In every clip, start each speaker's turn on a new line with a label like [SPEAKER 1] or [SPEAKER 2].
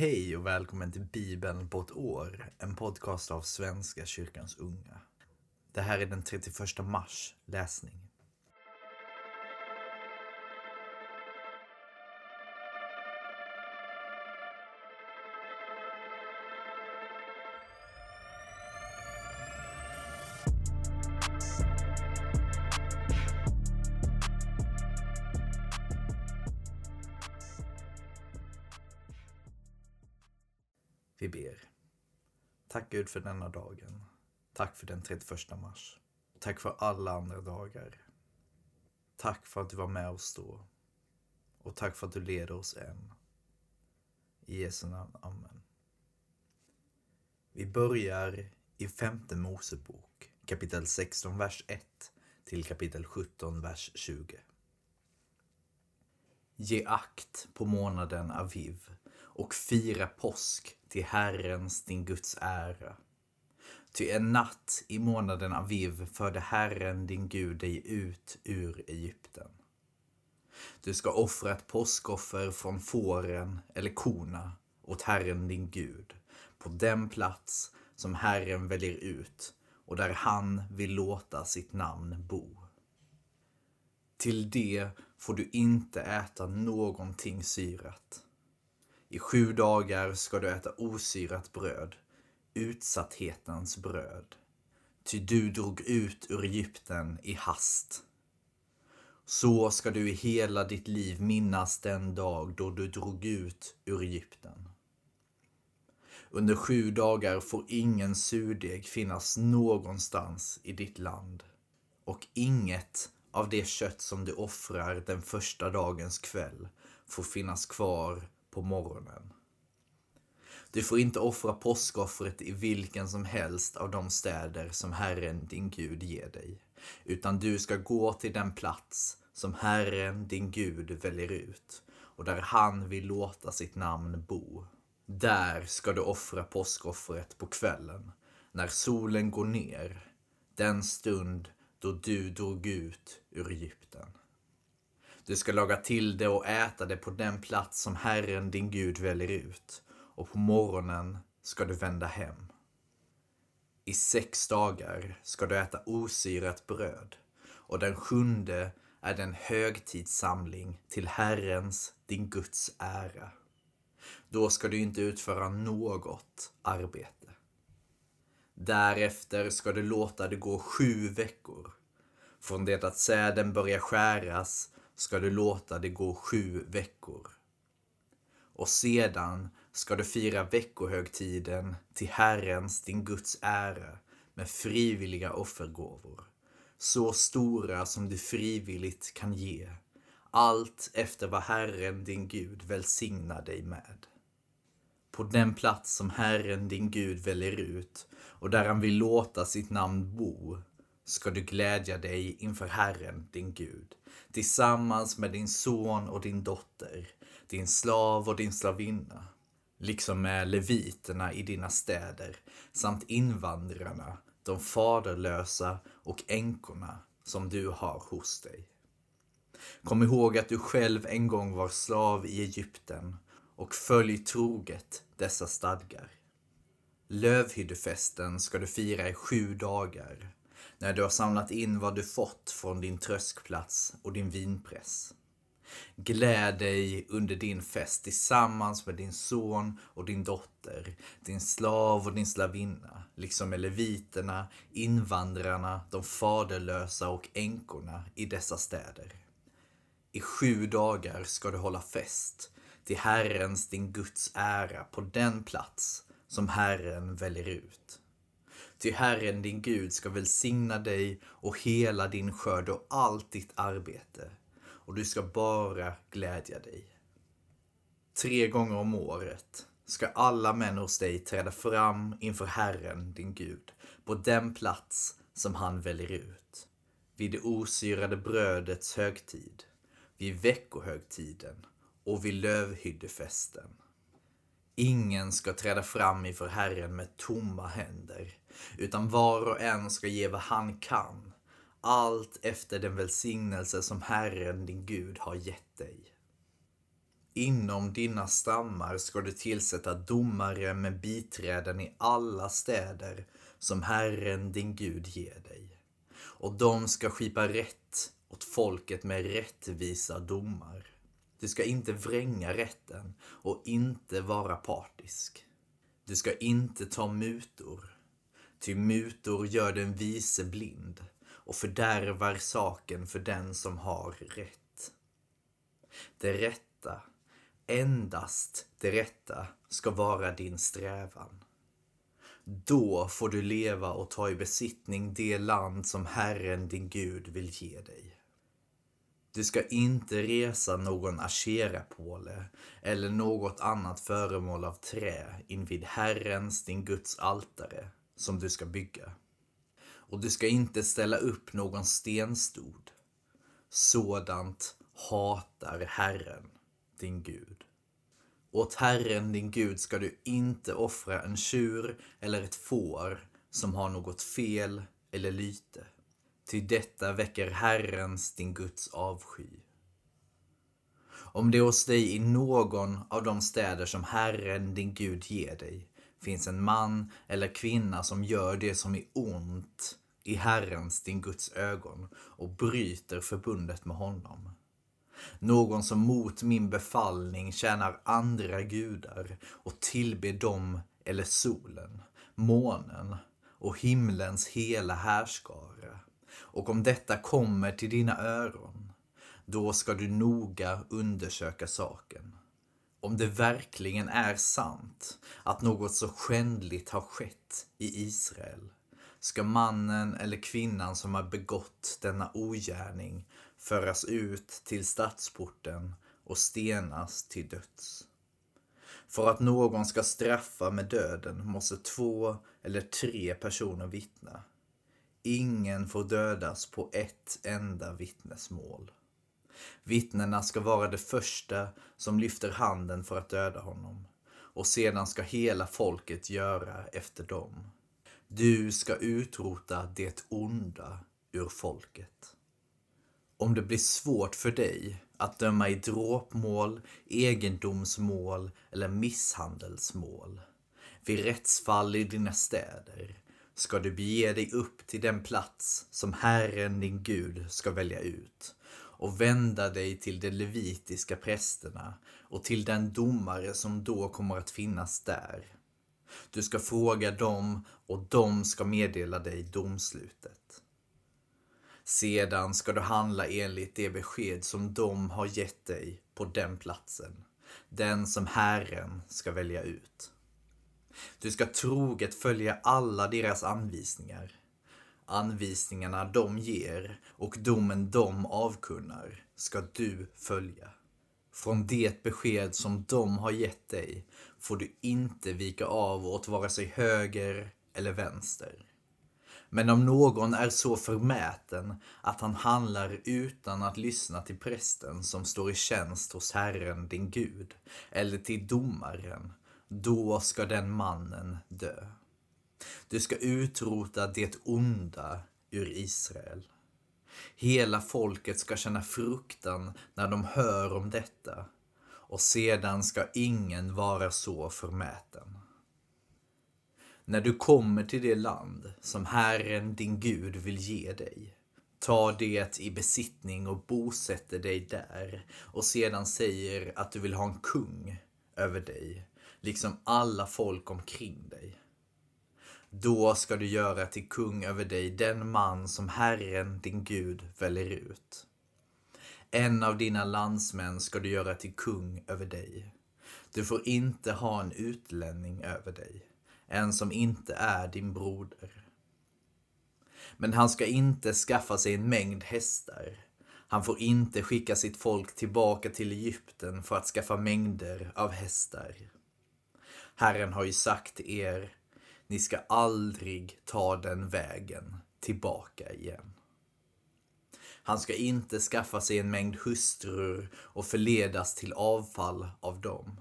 [SPEAKER 1] Hej och välkommen till Bibeln på ett år, en podcast av Svenska kyrkans unga. Det här är den 31 mars läsning. Gud för denna dagen. Tack för den 31 mars. Tack för alla andra dagar. Tack för att du var med oss då. Och tack för att du leder oss än. I Jesu namn. Amen. Vi börjar i femte Mosebok, kapitel 16, vers 1 till kapitel 17, vers 20. Ge akt på månaden Aviv och fira påsk till Herrens, din Guds ära. Ty en natt i månaden Aviv förde Herren, din Gud, dig ut ur Egypten. Du ska offra ett påskoffer från fåren eller korna åt Herren, din Gud, på den plats som Herren väljer ut och där han vill låta sitt namn bo. Till det får du inte äta någonting syrat. I sju dagar ska du äta osyrat bröd, utsatthetens bröd. Ty du drog ut ur Egypten i hast. Så ska du i hela ditt liv minnas den dag då du drog ut ur Egypten. Under sju dagar får ingen surdeg finnas någonstans i ditt land och inget av det kött som du offrar den första dagens kväll får finnas kvar på morgonen. Du får inte offra påskoffret i vilken som helst av de städer som Herren din Gud ger dig, utan du ska gå till den plats som Herren din Gud väljer ut och där han vill låta sitt namn bo. Där ska du offra påskoffret på kvällen, när solen går ner, den stund då du drog ut ur Egypten. Du ska laga till det och äta det på den plats som Herren din Gud väljer ut och på morgonen ska du vända hem. I sex dagar ska du äta osyrat bröd och den sjunde är den högtidssamling till Herrens, din Guds ära. Då ska du inte utföra något arbete. Därefter ska du låta det gå sju veckor. Från det att säden börjar skäras ska du låta det gå sju veckor. Och sedan ska du fira veckohögtiden till Herrens, din Guds ära med frivilliga offergåvor, så stora som du frivilligt kan ge, allt efter vad Herren, din Gud, välsignar dig med. På den plats som Herren, din Gud, väljer ut och där han vill låta sitt namn bo ska du glädja dig inför Herren, din Gud, tillsammans med din son och din dotter, din slav och din slavinna, liksom med leviterna i dina städer, samt invandrarna, de faderlösa och änkorna som du har hos dig. Kom ihåg att du själv en gång var slav i Egypten och följ troget dessa stadgar. Lövhyddefesten ska du fira i sju dagar när du har samlat in vad du fått från din tröskplats och din vinpress. Gläd dig under din fest tillsammans med din son och din dotter, din slav och din slavinna, liksom med leviterna, invandrarna, de faderlösa och änkorna i dessa städer. I sju dagar ska du hålla fest till Herrens, din Guds ära, på den plats som Herren väljer ut. Ty Herren din Gud ska välsigna dig och hela din skörd och allt ditt arbete. Och du ska bara glädja dig. Tre gånger om året ska alla män hos dig träda fram inför Herren din Gud på den plats som han väljer ut. Vid det osyrade brödets högtid, vid veckohögtiden och vid lövhyddefesten. Ingen ska träda fram inför Herren med tomma händer, utan var och en ska ge vad han kan, allt efter den välsignelse som Herren, din Gud, har gett dig. Inom dina stammar ska du tillsätta domare med biträden i alla städer som Herren din Gud ger dig. Och de ska skipa rätt åt folket med rättvisa domar. Du ska inte vränga rätten och inte vara partisk. Du ska inte ta mutor, ty mutor gör den vise blind och fördärvar saken för den som har rätt. Det rätta, endast det rätta, ska vara din strävan. Då får du leva och ta i besittning det land som Herren din Gud vill ge dig. Du ska inte resa någon asherapåle eller något annat föremål av trä invid Herrens, din Guds altare, som du ska bygga. Och du ska inte ställa upp någon stenstod. Sådant hatar Herren, din Gud. Åt Herren din Gud ska du inte offra en tjur eller ett får som har något fel eller lyte. Ty detta väcker Herrens, din Guds avsky. Om det hos dig i någon av de städer som Herren, din Gud, ger dig finns en man eller kvinna som gör det som är ont i Herrens, din Guds ögon och bryter förbundet med honom. Någon som mot min befallning tjänar andra gudar och tillber dem eller solen, månen och himlens hela härskara. Och om detta kommer till dina öron, då ska du noga undersöka saken. Om det verkligen är sant att något så skändligt har skett i Israel ska mannen eller kvinnan som har begått denna ogärning föras ut till stadsporten och stenas till döds. För att någon ska straffa med döden måste två eller tre personer vittna. Ingen får dödas på ett enda vittnesmål. Vittnena ska vara det första som lyfter handen för att döda honom och sedan ska hela folket göra efter dem. Du ska utrota det onda ur folket. Om det blir svårt för dig att döma i dråpmål, egendomsmål eller misshandelsmål vid rättsfall i dina städer ska du bege dig upp till den plats som Herren din Gud ska välja ut och vända dig till de levitiska prästerna och till den domare som då kommer att finnas där. Du ska fråga dem och de ska meddela dig domslutet. Sedan ska du handla enligt det besked som de har gett dig på den platsen, den som Herren ska välja ut. Du ska troget följa alla deras anvisningar. Anvisningarna de ger och domen de avkunnar ska du följa. Från det besked som de har gett dig får du inte vika av åt vare sig höger eller vänster. Men om någon är så förmäten att han handlar utan att lyssna till prästen som står i tjänst hos Herren din Gud, eller till domaren, då ska den mannen dö. Du ska utrota det onda ur Israel. Hela folket ska känna fruktan när de hör om detta och sedan ska ingen vara så förmäten. När du kommer till det land som Herren din Gud vill ge dig, ta det i besittning och bosätter dig där och sedan säger att du vill ha en kung över dig, liksom alla folk omkring dig. Då ska du göra till kung över dig den man som Herren din Gud väljer ut. En av dina landsmän ska du göra till kung över dig. Du får inte ha en utlänning över dig en som inte är din broder. Men han ska inte skaffa sig en mängd hästar. Han får inte skicka sitt folk tillbaka till Egypten för att skaffa mängder av hästar. Herren har ju sagt till er, ni ska aldrig ta den vägen tillbaka igen. Han ska inte skaffa sig en mängd hustrur och förledas till avfall av dem.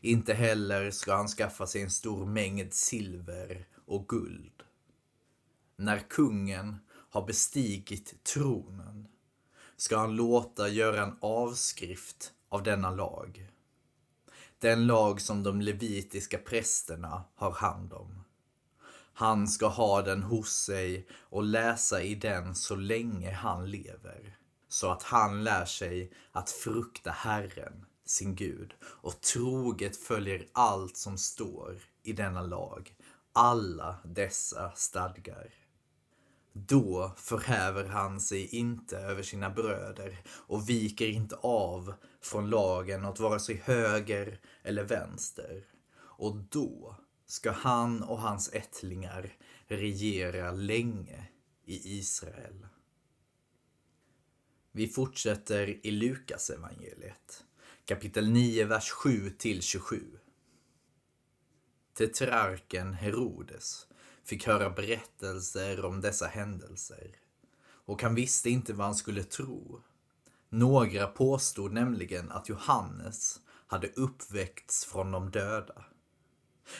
[SPEAKER 1] Inte heller ska han skaffa sig en stor mängd silver och guld. När kungen har bestigit tronen ska han låta göra en avskrift av denna lag den lag som de levitiska prästerna har hand om. Han ska ha den hos sig och läsa i den så länge han lever, så att han lär sig att frukta Herren, sin Gud, och troget följer allt som står i denna lag, alla dessa stadgar. Då förhäver han sig inte över sina bröder och viker inte av från lagen åt vare sig höger eller vänster. Och då ska han och hans ättlingar regera länge i Israel. Vi fortsätter i Lukas evangeliet, kapitel 9, vers 7 till 27. Tetrarken Herodes fick höra berättelser om dessa händelser och han visste inte vad han skulle tro. Några påstod nämligen att Johannes hade uppväckts från de döda.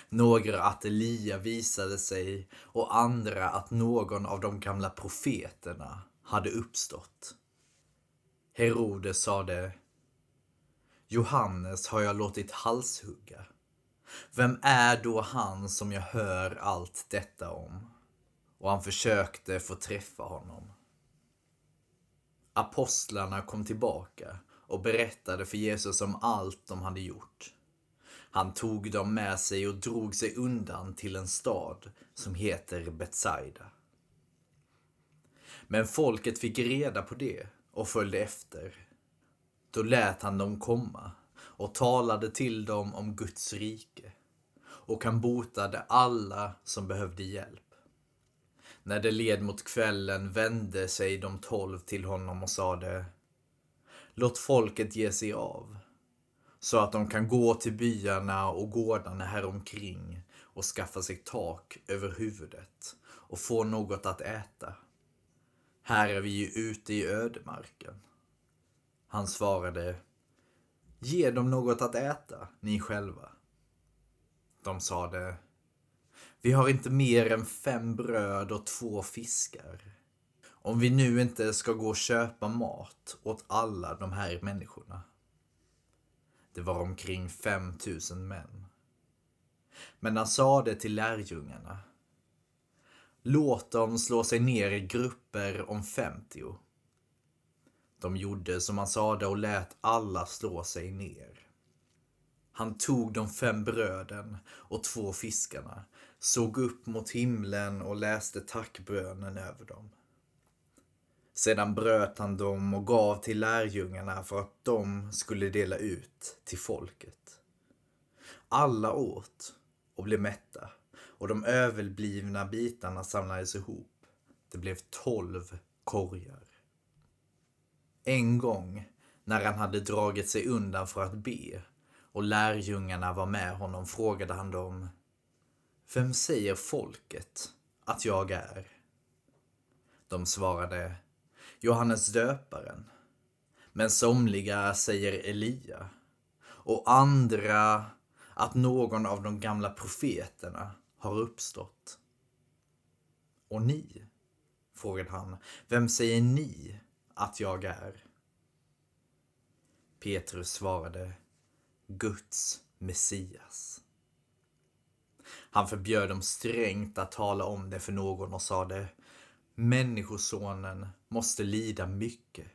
[SPEAKER 1] Några att Elia visade sig och andra att någon av de gamla profeterna hade uppstått. Herodes sade Johannes har jag låtit halshugga. Vem är då han som jag hör allt detta om? Och han försökte få träffa honom. Apostlarna kom tillbaka och berättade för Jesus om allt de hade gjort. Han tog dem med sig och drog sig undan till en stad som heter Betsaida. Men folket fick reda på det och följde efter. Då lät han dem komma och talade till dem om Guds rike. Och han botade alla som behövde hjälp. När det led mot kvällen vände sig de tolv till honom och sade Låt folket ge sig av så att de kan gå till byarna och gårdarna häromkring och skaffa sig tak över huvudet och få något att äta. Här är vi ju ute i ödemarken. Han svarade Ge dem något att äta, ni själva. De sade vi har inte mer än fem bröd och två fiskar. Om vi nu inte ska gå och köpa mat åt alla de här människorna. Det var omkring 5000 män. Men han sade till lärjungarna. Låt dem slå sig ner i grupper om 50. De gjorde som han sade och lät alla slå sig ner. Han tog de fem bröden och två fiskarna, såg upp mot himlen och läste tackbönen över dem. Sedan bröt han dem och gav till lärjungarna för att de skulle dela ut till folket. Alla åt och blev mätta och de överblivna bitarna samlades ihop. Det blev tolv korgar. En gång, när han hade dragit sig undan för att be och lärjungarna var med honom frågade han dem vem säger folket att jag är? De svarade Johannes döparen. Men somliga säger Elia. Och andra att någon av de gamla profeterna har uppstått. Och ni? frågade han. Vem säger ni att jag är? Petrus svarade Guds Messias. Han förbjöd dem strängt att tala om det för någon och sade Människosonen måste lida mycket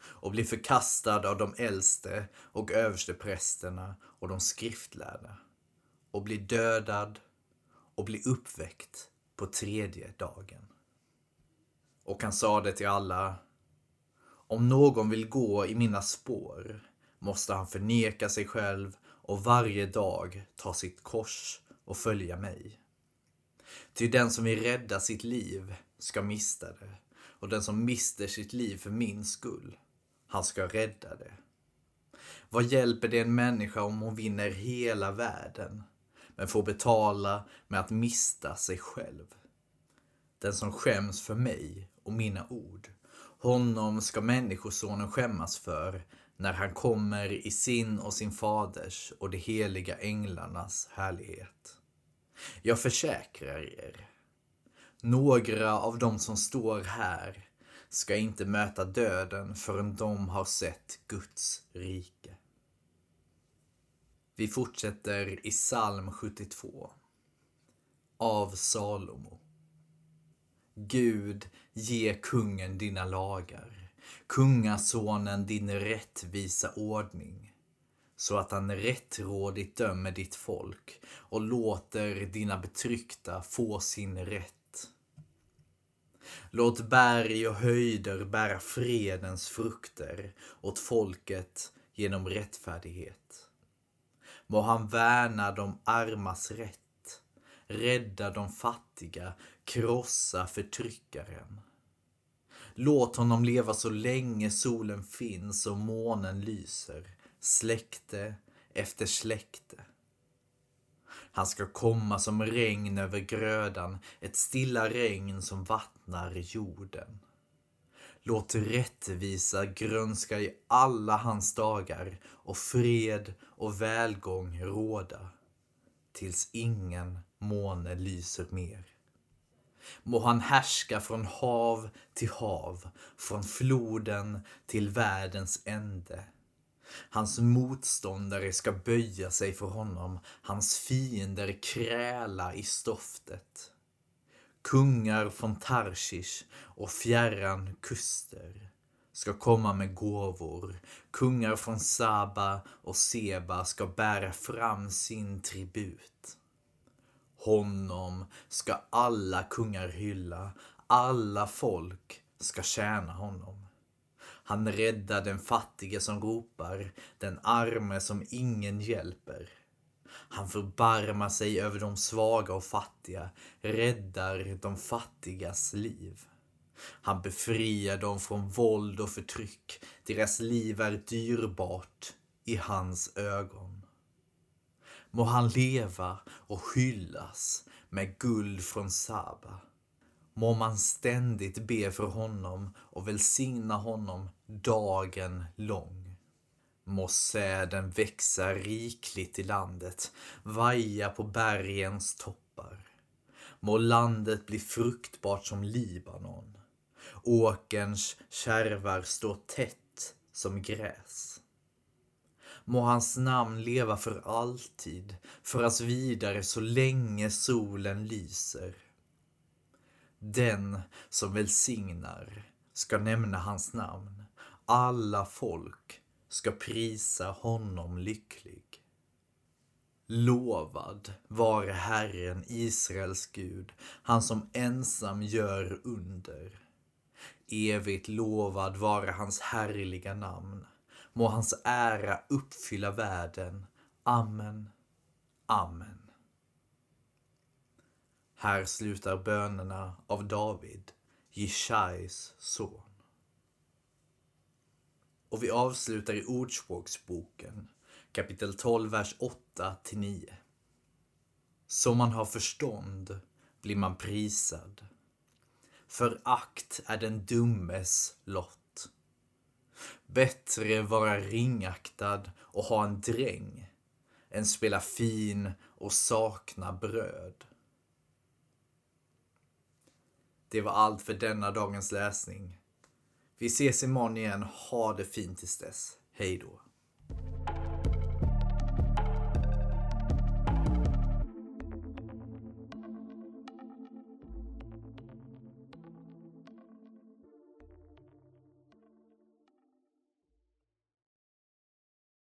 [SPEAKER 1] och bli förkastad av de äldste och översteprästerna och de skriftlärda och bli dödad och bli uppväckt på tredje dagen. Och han sade till alla Om någon vill gå i mina spår måste han förneka sig själv och varje dag ta sitt kors och följa mig. Ty den som vill rädda sitt liv ska mista det och den som mister sitt liv för min skull, han ska rädda det. Vad hjälper det en människa om hon vinner hela världen men får betala med att mista sig själv? Den som skäms för mig och mina ord, honom ska Människosonen skämmas för när han kommer i sin och sin faders och de heliga änglarnas härlighet. Jag försäkrar er, några av dem som står här ska inte möta döden förrän de har sett Guds rike. Vi fortsätter i psalm 72. Av Salomo. Gud, ge kungen dina lagar, kungasonen din rättvisa ordning, så att han rättrådigt dömer ditt folk och låter dina betryckta få sin rätt. Låt berg och höjder bära fredens frukter åt folket genom rättfärdighet. Må han värna de armas rätt, rädda de fattiga, krossa förtryckaren. Låt honom leva så länge solen finns och månen lyser, släkte efter släkte. Han ska komma som regn över grödan, ett stilla regn som vattnar jorden. Låt rättvisa grönska i alla hans dagar och fred och välgång råda tills ingen måne lyser mer. Må han härska från hav till hav, från floden till världens ände. Hans motståndare ska böja sig för honom, hans fiender kräla i stoftet kungar från Tarshish och fjärran kuster ska komma med gåvor. Kungar från Saba och Seba ska bära fram sin tribut. Honom ska alla kungar hylla, alla folk ska tjäna honom. Han räddar den fattige som ropar, den arme som ingen hjälper. Han förbarmar sig över de svaga och fattiga, räddar de fattigas liv. Han befriar dem från våld och förtryck. Deras liv är dyrbart i hans ögon. Må han leva och hyllas med guld från Saba. Må man ständigt be för honom och välsigna honom dagen lång. Må säden växa rikligt i landet, vaja på bergens toppar. Må landet bli fruktbart som Libanon. Åkerns kärvar stå tätt som gräs. Må hans namn leva för alltid, föras vidare så länge solen lyser. Den som välsignar ska nämna hans namn. Alla folk ska prisa honom lycklig. Lovad vare Herren, Israels Gud, han som ensam gör under. Evigt lovad vare hans härliga namn. Må hans ära uppfylla världen. Amen. Amen. Här slutar bönerna av David, Jishais son. Och vi avslutar i Ordspråksboken kapitel 12, vers 8 till 9. Som man har förstånd blir man prisad. Förakt är den dummes lott. Bättre vara ringaktad och ha en dräng än spela fin och sakna bröd. Det var allt för denna dagens läsning. Vi ses imorgon igen. Ha det fint tills dess. Hej då.